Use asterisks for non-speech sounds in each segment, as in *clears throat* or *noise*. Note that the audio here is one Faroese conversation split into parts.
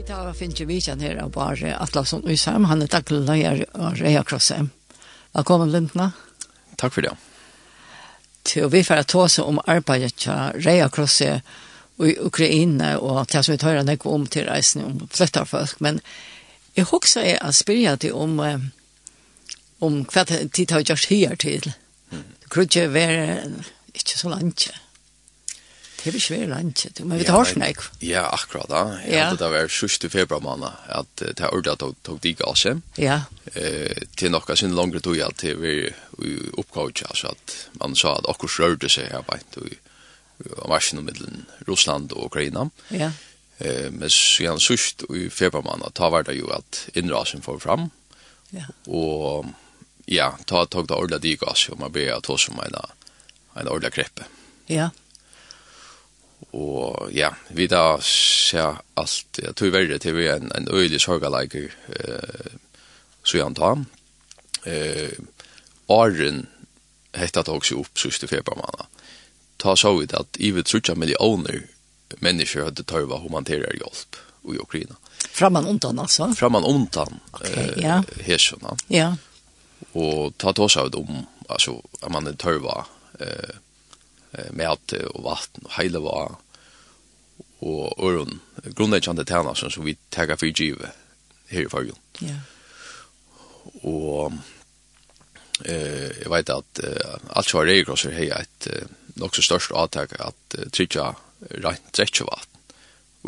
Vi tar och finner vi känner här av bare Atlasson och Han är daglig leier och Reia Krosse. Velkommen, Lindna. Tack för det. Till vi får ta oss om arbetet til Reia Krosse i Ukraina och til som vi tar när om till reisen om flyttar folk. Men jag också är att spyrja till om om kvart tid har gjort här till. Det kunde vara inte så långt. Det er ikke veldig langt, men vi tar snakk. Ja, akkurat da. Jeg ja. hadde det vært 6. februar måned, at det er ordet at tok de seg. Ja. Eh, til noe sin langere tog at det var oppgått, altså at man sa at akkurat rørte seg her beint i varsin om middelen Russland og Ukraina. Ja. Eh, men siden sørst i februar måned, da var det jo at innrasen får fram. Ja. Og ja, ta tog det ordet de seg, og man ber at hos om en, en ordet kreppe. Ja, ja og ja, vi da ser alt, jeg tror verre til vi er en, en øyelig sorgaleiker eh, så jeg antar. Eh, Arren hette det også opp sørste februarmanna. Ta så vidt at i vil trutja millioner mennesker hadde tørva humanitære hjelp i Ukraina. Framman undan altså? Framman undan okay, eh, ja. hesjona. Ja. Og ta ta så vidt om, altså, at man tørva eh, eh, med og vatten og heile var og øren grunnleggjande tjener som vi tager for givet her i fargen. Ja. Og eh, jeg vet at eh, alt som var regelkrosser har et eh, nok så størst avtak at eh, trykja rent drekkevatten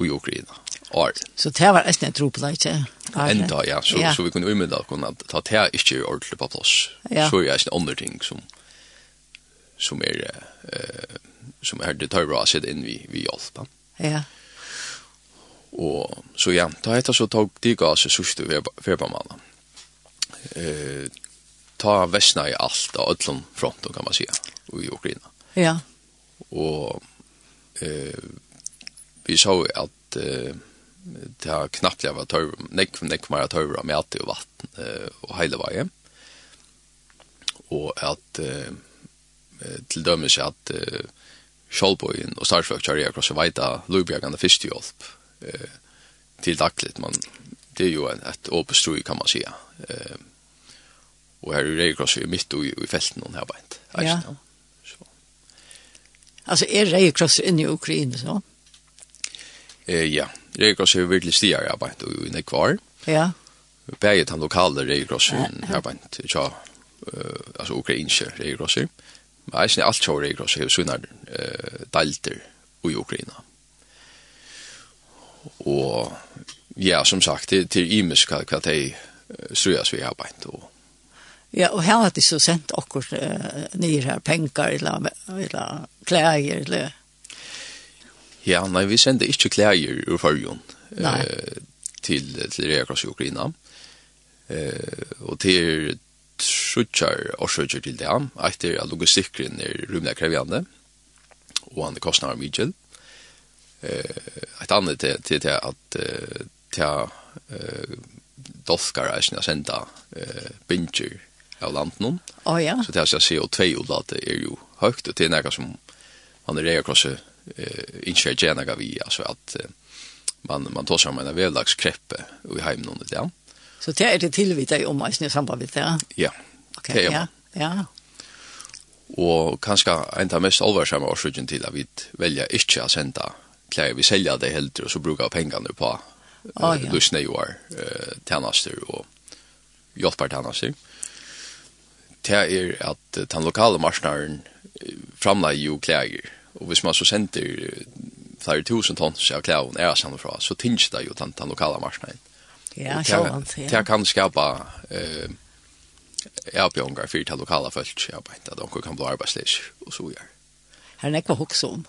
i Ukraina. År. Så det var nesten en tro på tropla, ikke? Enda, ja. Så, ja. så vi kunne umiddelbart kunne ta det ikke ordentlig på plass. Ja. Så er det en andre ting som som er eh som er det tar bra sig in vi vi hjelp. Ja. Och så ja, då heter så tog det gas seg sørste vi på mannen. Eh ta väsna i alt av ødlom fronten kan man säga i Ukraina. Ja. Och eh vi så att eh det har knappt jag var tör neck neck mer tör med allt och vatten och hela vägen. Och att eh till dömes att Scholboyen og Starfrog Charlie across the Vita Lubjag and the Fish Hjälp eh til dagligt man det er jo en, et öppet strö kan man säga. Eh och här är det i mitt och i felten hon her beint. Ja. Så. altså er det cross inn i Ukraina så. Eh ja, det cross är väldigt stiga og bänt kvar. Ja. Berget han lokale det cross här bänt. Ja. uh, altså ukrainske det Men jeg synes alt kjører i gross, jeg synes uh, delter i Ukraina. Og ja, som sagt, det, det er imisk hva, hva de strøyes vi har beint. Og... Ja, og her har de så sendt akkurat uh, nye her penger, eller, eller klær, eller... Ja, nei, vi sender ikke klær ur fargen uh, til, til Reakross i Ukraina. Uh, og til trutjar årsøkjer til det. Etter at logistikken er rymlig krevjande, og han er kostnader kostnar mykje. Et annet til, til, det at til uh, dolkar er sinne senda uh, binger av landen. Oh, ja. Så til at CO2-odlatet er jo høyt, og det er nekka som man er rei krosse eh inskjer gärna gavi alltså att man man tar sig om en vävlagskreppe och i hemmen under det. Så det er det tilvita om eisen i samband med det? Ja, Ok, det er ja. ja. Og kanskje en av mest alvarsamme årsøkjen til at vi velger ikke å sende klær. Vi selger det helt, og så bruker pengene på oh, ja. løsne jo er tjenester og hjelper tjenester. Det er at den lokale marsnaren framlegger jo klær. Og hvis man så sender flere tusen tons av klær og nære sammen fra, så tinges det jo den, den lokale marsnaren. Ja, sjåvant. Ja. Det kan skapa eh, avbjørnger for til lokala folk, ja, at de kan bli arbeidsløs, og så gjør. Her er det ikke om.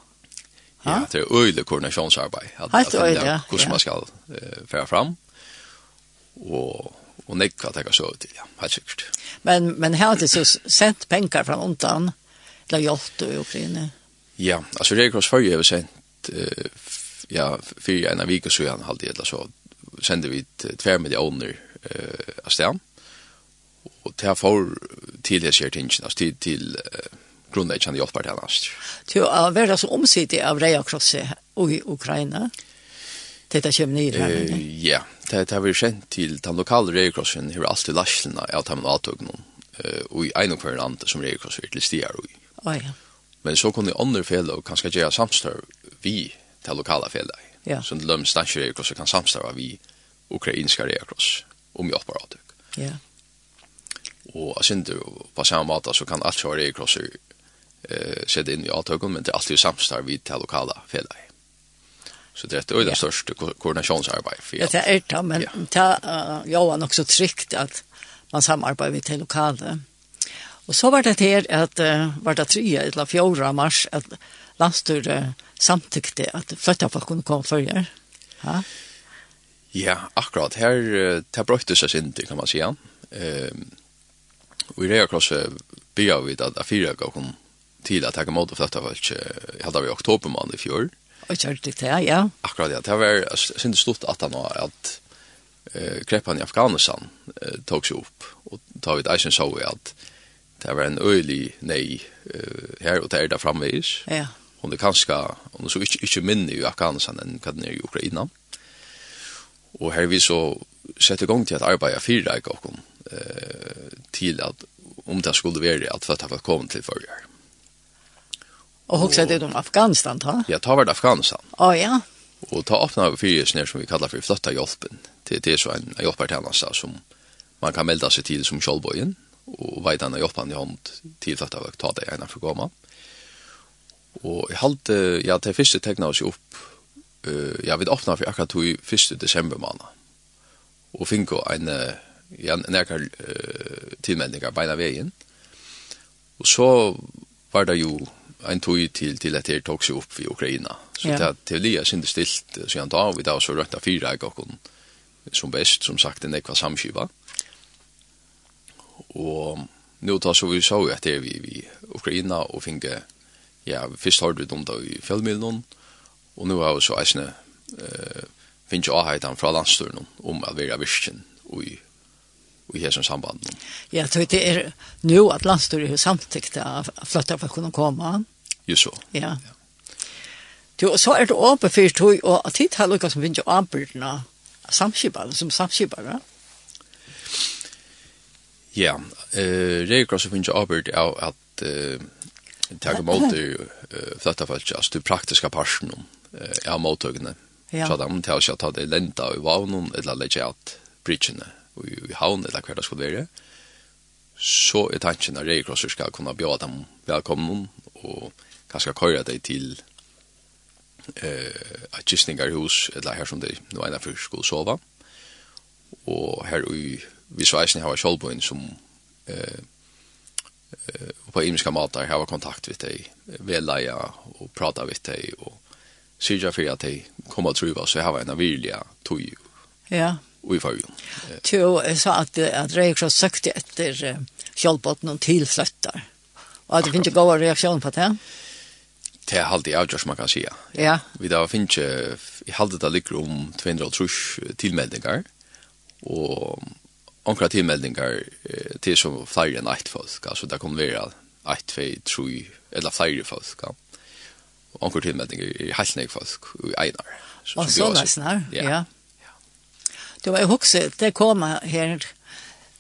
Ja, det er øyelig koordinasjonsarbeid. Helt øyelig, ja. Hvordan man skal uh, fære fram, og og nekva teka så til, ja, helt sikkert. Men, men her har det så sendt penger fra undan, eller hjulpet i Ukraina? Ja, altså Rekross Førje har sendt, uh, ja, fyrir en av vikesøyan, halvdelen, så sender vi tver millioner uh, av stedet. Og det har for til det skjer ting, altså til, til uh, grunnen jeg kjenner hjelper til henne. Til å være så omsidig av Reia Krosse i Ukraina, til det kommer nye her? Uh, ja, det, det har vi kjent til den lokale Reia Krossen, har alltid lastene av de avtøkene, noen, og i en og hver land som Reia Krosse virkelig stiger i. Oh, ja. Men så kunne andre feller kanskje gjøre samstår vi til lokale fjellet. Ja. Så till dem stanske det också kan samstarva vi ukrainska rekross om jag bara tycker. Ja. Och jag syns på samma måte så kan allt köra rekross eh sätta in i avtagen men det är alltid samstar vid till lokala fälla. Så det är det ja. största ko. För ja, det är det, men ja. ta, uh, jag var också tryckt att man samarbetar vid till lokala. Och så var det här att uh, var det 3 eller 4 mars att landstyret samtykte at flytta folk kunne komme før Ja? Ja, akkurat. Her det brøkte seg sin kan man säga. Um, og i Rea Cross byrja vi at fire gav kom til at jeg kan måte flytta folk jeg hadde vi i oktober måned i fjor. Og kjørte det, ja. Akkurat, ja. Det var sin stort at han var at eh kreppan i Afghanistan eh, tog sig upp och tar vi ett eisen så vi att det var en öjlig nej eh, här och där där framvis. Ja hon er kanskje, hon er så ikke, ikke minne i Afghanistan enn hva den er i Ukraina. Og her vi så sett i gang til at arbeid er fire reik og eh, til at om det skulle være at for at jeg kom til forrige. Og hva er det om Afghanistan da? Ja, ta var det Afghanistan. Å oh, ja. Og ta åpna av fire snir som vi kallar for flotta hjelpen. Det, det er så en hjelpertjeneste som man kan melda seg til som kjolbøyen og veidene hjelpen i hånd til flotta hjelpen ta det ena for gammalt. Og jeg halte, ja, det første tegna oss opp, uh, ja, vi åpna for akkurat i første desember måned. Og finko en, ja, en uh, tilmeldingar beina veien. Og så var det jo en tog til, til at det tok seg opp i Ukraina. Så ja. det, til lia sindi stilt, så jeg da, vi da så røkta fire jeg og som best, som sagt, en ekva samskiva. Og nu tar så vi så at det vi i Ukraina og finke ja, først har vi dem da i fjellmiddelen, og nå har vi så eisne uh, finnes jo avheitan fra landstøren om at vi er virkjen og i i hesen samband. Ja, så det er nu at landstøren har samtykt av flytta for å kunne komme. Jo så. Ja. Du, og så er det åpen for tog, og at tid har lukket som finnes jo avbyrdene samskipene, som samskipene. Ja, eh, det er jo også finnes jo avbyrd av at eh, tag emot i flytta folk, just det praktiska parsen om av Ja. Så de tar ikke ta det lenta i vavnen, eller lägga ut bridgene i havn, eller kvar det skulle vara. Så är tanken at reikrosser ska kunna bjuda dem välkomna och kanske köra dig till eh at gissningar hus eller här som det nu ena för skulle sova och här i vi så isen har självboin som eh på imiska matar hava kontakt vid dig, velaja och prata vid dig och syrja för att dig kommer att truva så hava en vilja tog Ja. Och i färgen. Jo, jag sa att, att också sökte efter kjallbotten och tillflyttar. Och att det finns ju goda reaktioner på det det er alltid avgjørs man kan säga Ja. Vi da finnes ikke, i halvdet det ligger om 200 tilmeldinger, og onkra tilmeldingar eh, til som flere enn eit folk, altså det kan være eit, tvei, tru, eller flere folk, ja. Onkra tilmeldingar i nek folk, i einar. Og så nesten her, ja. ja. Du var jo hokse, det kom her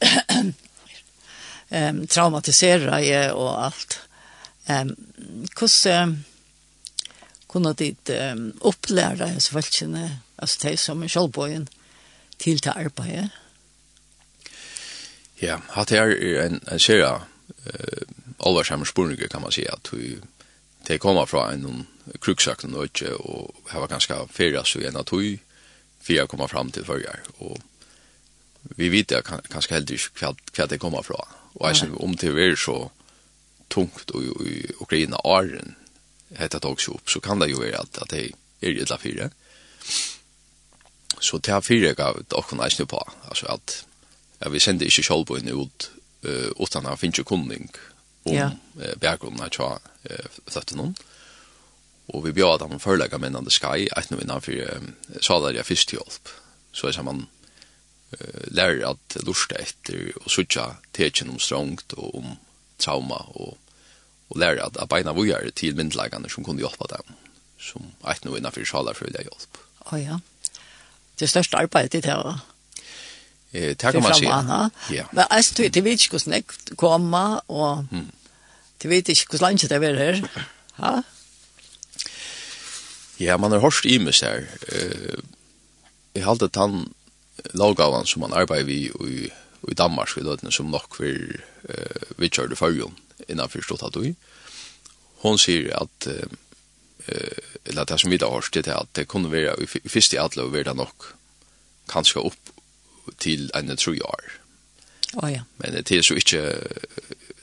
*clears throat* um, traumatisera og alt. Um, hvordan kunne dit um, opplære disse folkene, altså de som er selvbøyen, til til arbeidet? Ja, hatt her er en, en sera uh, alvarsammer spurninger, kan man si, at vi de kommer fra en kruksakten og ikke, og her var ganske ferie, så en av tog, fire kommer fram til førre, og vi vet det ganske heldig hva, hva de kommer fra, og jeg synes om det er så tungt og i Ukraina åren heter det også opp, så kan det jo være at, at det er i et la fire. Så det er fire gav dere ikke på, altså at at vi sender ikke kjølbøyene ut uh, utan han finner kunning om ja. uh, bergrunnen av tja uh, fløtten noen. Og vi bjør at han forelegger mennene skai et noe innanfor um, salar jeg fyrsthjelp. Så er man uh, lærer at lusta etter og sutja tekjen om strongt og om trauma og, og lærer at beina vujar til myndlagene som kunne hjelpa dem som et noe innanfor salar for hjelp. Å oh, ja. Det største arbeidet er det her Eh, tack om sig. Ja. Men alltså det vet inte hur snäckt komma och det vet inte hur länge det är här. Ha? Ja, man har hört i mig så här. Eh, jag hade han lagavan som man arbetar vid i i Danmark vid løtene som nok för uh, vi körde førjon innan forstått att vi. Hon sier at uh, eller det som vi har da det är att det kunde vara i første i alla och vara nok kanske upp til en tru år. Oh, ja. Men det er så ikke,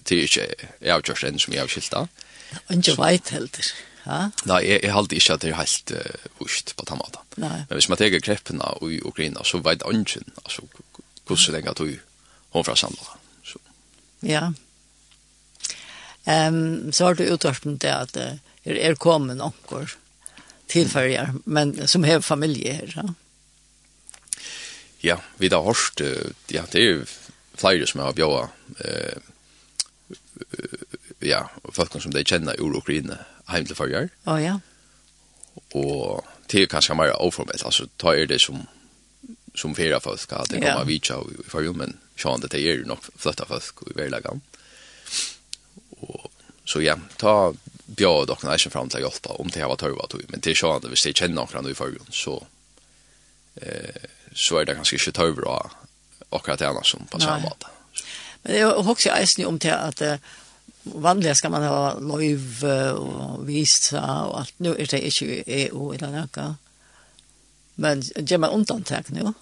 det er ikke, jeg har gjort en som jeg har skilt da. Ikke veit heller. Ja? Nei, jeg, jeg halte ikke at det er helt uh, vust på den måten. Nei. Men hvis man teker kreppene i Ukraina, så veit ønsken, altså, hvordan lenge tog hun fra samlet. Så. Ja. Um, så har du utvarpen til at uh, er kommet noen tilfølger, men som har familie her, ja? ja, vi har hørt, ja, det er flere som har bjøret, eh, ja, folk som de kjenner i Ukraina, heim til forrige. Å oh, ja. Og det er kanskje mer oformelt, altså ta er det som som fyra folk, at det kommer vidtja i forrige, men sjående det er nok fløtta folk i verleggen. Og så ja, ta bjøret dere ikke fram til å hjelpe, om det har vært tørre, men det er sjående hvis de kjenner noen i forrige, så eh, så er det kanske ikke tar över akkurat det annars som på samma måte. Men det är også eisen om til at uh, vanliga ska man ha löv och visa och allt. Nu är det inte EU eller något. Men det gör man undantag nu?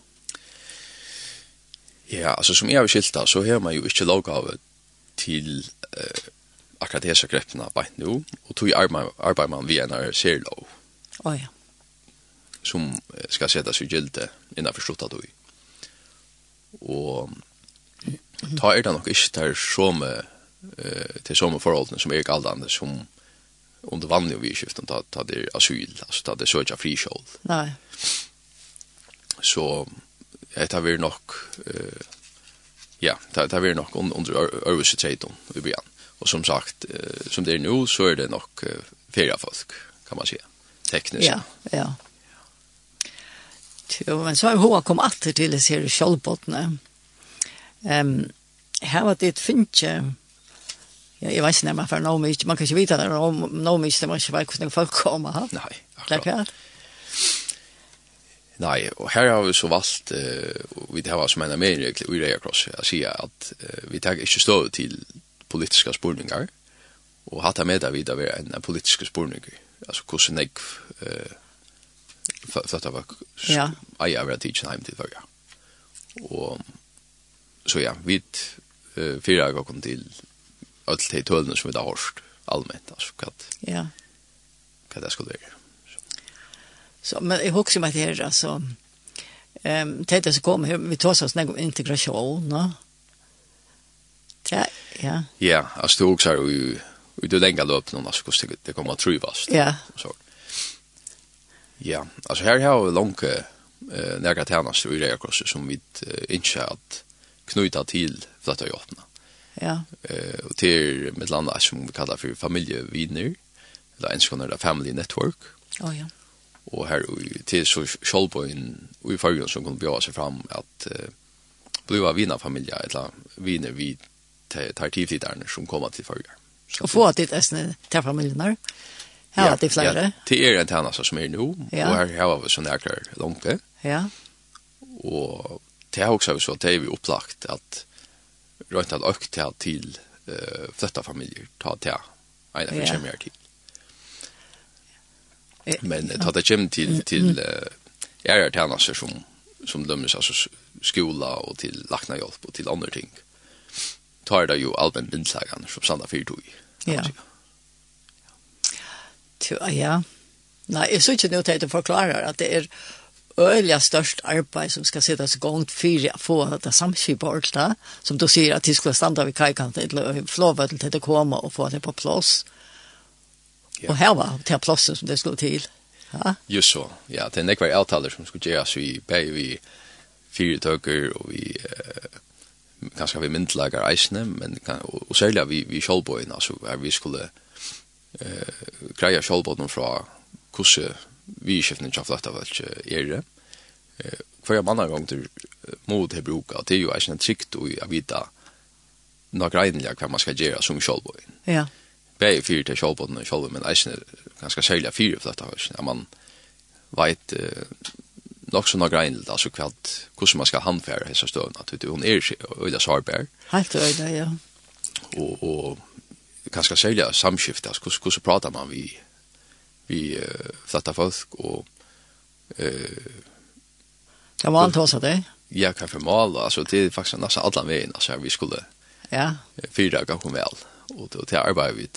Ja, alltså som jag har skilt så har man ju inte av till uh, akkurat dessa greppna bara nu. Och tog arbetar man via en serielov. Åja. Oh, ja som ska sätta sig gilde innan förstått att du. Och ta er det nog inte där som eh till som förhållanden som är galdande som under det vanliga vi skiften ta ta det asyl alltså ta det söka friskjol. Nej. Så det har vi nog eh ja, det har vi nog under Örvus Tjejton i början. Och som sagt, som det är nu så är det nog fyra folk kan man säga. Tekniskt. Ja, ja. Jo, men så har hun kommit alltid til å se kjølbåtene. Um, her var det et finnkje, ja, jeg vet ikke nærmere for noe mye, man kan ikke vite det, noe mye, det var ikke bare hvordan folk kom ha? Nei, akkurat. Nei, og her har vi så valgt, uh, vi det var som en av mer i Reakross, jeg sier at uh, vi tar ikke stå til politiska spurningar, og hatt med det videre en politiske spurninger, altså hvordan jeg uh, för att det var ja jag var teach hem till förra och så ja vi eh fyra gånger kom till allt det tölna som vi har hört allmänt alltså kat ja kat det skulle vara så men jag hoppas ju mig det alltså ehm det så kommer vi tar oss någon integration va Ja, ja. Ja, alltså du också har ju du då löp någon alltså det kommer att trivas. Ja. Så. Ja, altså her har vi langt eh, nærkere tjenest i Reakorset som vi ikke har knyttet til flytta i öppna Ja. Eh, og til med land som vi kallar for familieviner, eller en skoner family network. Å oh, ja. Og her til så Kjolbøyen og i fargen som kunne bjøve seg fram at eh, bliva vinerfamilie, eller viner vi tar tidfliderne som kommer til fargen. Og få at det æsne til familien her? Ja. Ja, det er Ja, det er en tjeneste som er nå, ja. og her har vi så her langt. Ja. Og det er også så, det er vi opplagt at røynt at økt til til uh, flytta familier, ta til en av kommer her til. Men ta det kommer til, til uh, er her tjenester som, som dømmes, altså skola og til lakna hjelp og til andre ting. Tar det jo allmenn bindslagene som sannet fyrtog. Ja. Ja ja. Nei, jeg synes ikke nå til at jeg forklarer at det er øyelig størst arbeid som skal sitte i gongt for å få dette samskipet da, som du sier at de skulle standa ved kajkanten eller flåve til det komme og få det på plass. Ja. Og her var det plassen som det skulle til. Ja? Just så, ja. Det er nekvar avtaler som skulle gjøres i bæg vi fyretøkker og vi eh, kanskje vi myndelager eisene, men, og, og særlig vi, vi kjølbøyene, altså vi skulle eh greia sjálvbotnum fra kusse vi skiften av flatta vel er det. Eh kvar jag annan gång till mod det bruka det är ju en trick då i att vita några grejer vad man ska göra som självbotn. Ja. Bäi för till självbotn och själv men är ganska sälja fyra flatta vel. Man vet nok sånne grein, altså hva, hvordan man skal handfære hese att at hon er ikke øyla sårbar. Helt øyla, ja. Og, og kanskje sälja samskift, altså hur så pratar man vi, vi uh, flatta folk, og uh, Kan man ta så det? Ja, kan för mal alltså det är faktiskt nästan alla vägen alltså vi skulle ja, fyra gånger kom väl och då till arbete vi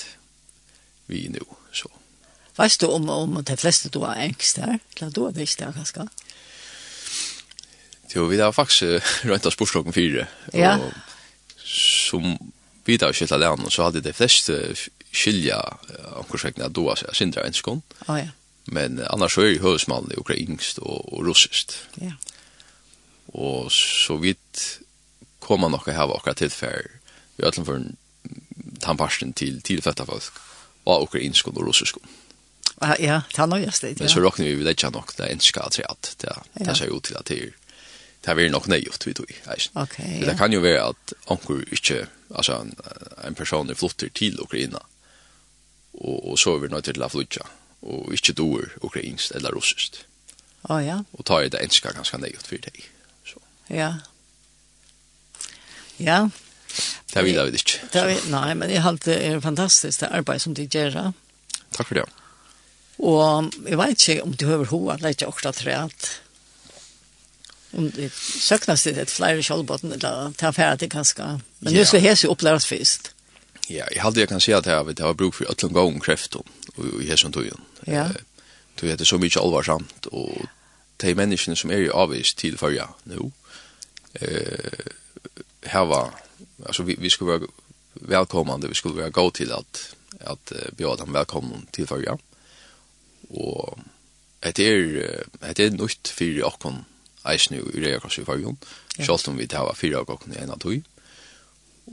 vi nu så. Vet du om om de flesta då är ängst där? Klart då visst där ganska. Jo, vi har faktiskt runt av sportslagen fyra. Ja. Och, Som vita av skilta og så hadde det fleste skilja omkorsvekna då så seg sindra enskån. Oh, ja. Men annars så er jo høvesmannen ukrainsk og, og russisk. Ja. Og så vidt kommer nok å hava akkurat tilfær i öllum for tannparsten til tilfetta folk og ukrainsk og russisk. Ja, ja, ta nøyast det. Men så råkner vi vid det ikke nok det enska at det, det, det ser jo til at det er det er nok nøyot vi tog. Okay, ja. Det kan jo være at anker ikke, altså en, en person er flytter til Ukraina, og, og så er vi nødt til å flytja, og ikke doer ukrainsk eller russisk. Å oh, ja. Og tar det enska ganske nøyot for deg. Så. Ja. Ja. Det vil jeg ikke. Det vil, nei, men jeg halte er fantastisk det arbeid som de gjør. Takk for det. Og jeg vet ikke om du hører hva, det er ikke akkurat rett om det söknas det ett flyer skallbotten eller ta färdigt kanske. Men nu ska häs ju uppläras först. Ja, jag hade jag kan säga att jag vet har bruk för öllum gång kräft och i häsen tojen. Ja. Du vet heter så mycket allvarsamt och de människorna som är ju avvis till förja nu. Eh här var alltså vi vi skulle vara välkomnande, vi skulle vara gå till att att bjuda dem välkommen till förja. Och det är det är nytt för oss eisne i Røya Kross i fargen, ja. selv om vi tar fire av gokken i en av tog.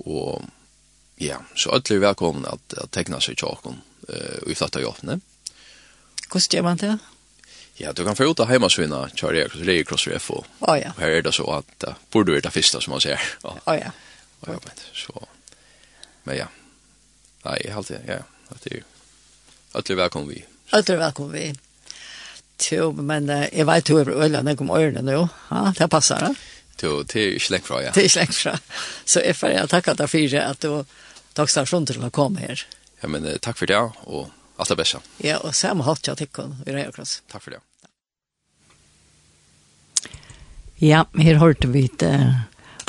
Og ja, så alle er velkommen at, at tegna seg tjokken uh, i flatta jobbene. Hvordan gjør man det? Ja, du kan få ut av heimasvinna til Røya Kross, Røya Kross i FO. Å oh, ja. Og her er det så at uh, burde være det første som man ser. Å oh, ja. Og, ja men, så, men ja, nei, jeg halte, ja, at det er alle er velkommen vi. Alle er velkommen vi. Jo, men uh, jeg vet jo over øyne, jeg kom øyne nå. Ja, det passer, da. Jo, det er ikke lengt fra, ja. Det er ikke lengt fra. Så jeg får takke deg for at du tok for sånn til å komme her. Ja, men uh, takk for det, og alt det beste. Ja, og samme hatt jeg til kun, i Reiakross. Takk for det. Ja, her hørte vi et uh,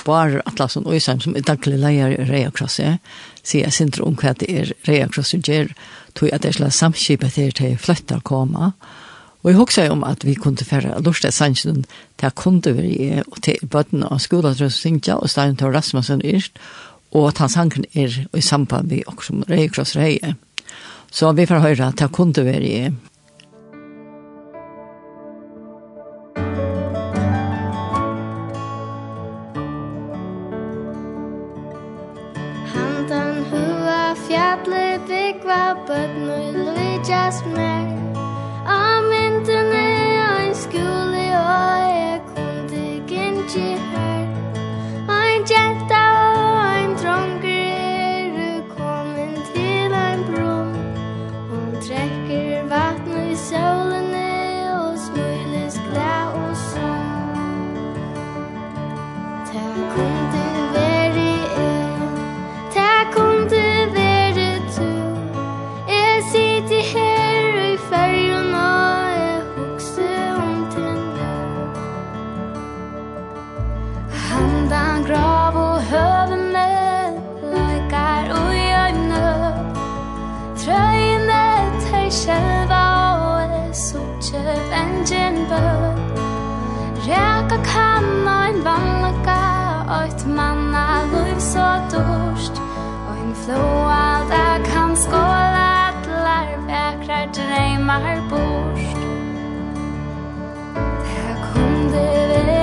bar Atlasson Øysheim, som er daglig leier i Reiakross, ja. sier jeg sindre om hva det er Reiakross gjør, tog at det er slags samskipet her til flyttet å komme, og Og jeg husker om at vi kunne fære Lorstad Sandsund til kunde vi er, og til bøtten av skolen til Sintja og Stein til Rasmussen Yrst, og at han sangen er i samband med oss som Røykross Røye. Så vi får høre til kunde vi er manna liv så dorst Og en flåa der kan skåla atlar Vækrar dreymar bort. Det kunde vi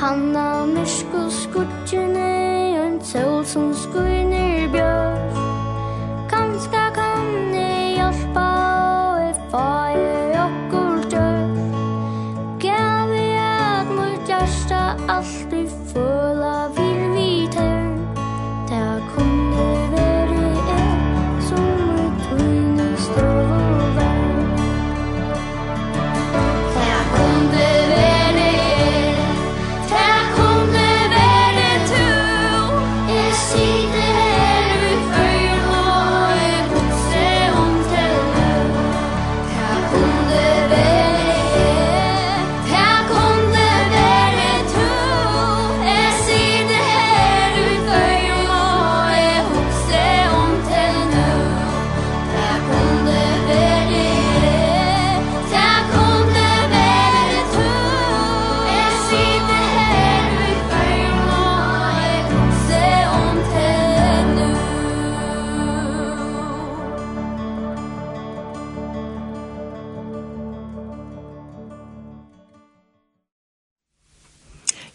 Han har myrsk og skortjene Og en sol som skuiner bjørk Kanska kan jeg hjelpa Og jeg fager okkur dør Gav jeg at mot hjärsta Alt i fyr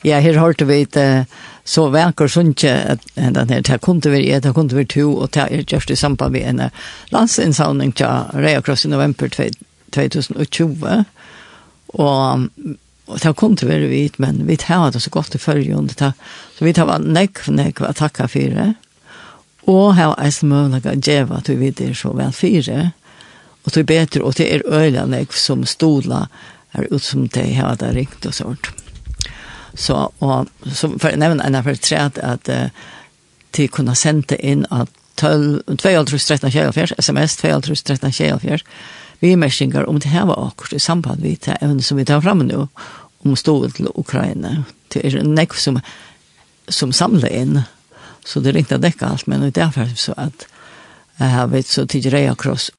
Ja, her hørte vi et så verker sunnje at den her, det kunne vi et, det kunne vi to, og det er just i samband med en landsinnsamling til Rea Cross i november 2020. Og Og det kunne være men vi tar det så godt i følgen. Så vi tar nekk, nekk, og for det, Og her er det mulig å gjøre at vi vet det så vel fire. Og det er bedre, og det er øyne nekk som stoler er ut som det har det ringt og sånt. Så, og, så for jeg nevner en att for tre at, at de kunne sende inn at 2.13.24, sms 2.13.24, vi mersinger om det her var akkurat i samband med det evne som vi tar fram nu, om stået til Ukraina. Det er en nekv som, som samler inn, så det er ikke dekka alt, men det er derfor så at jeg har vært så Reia akkurat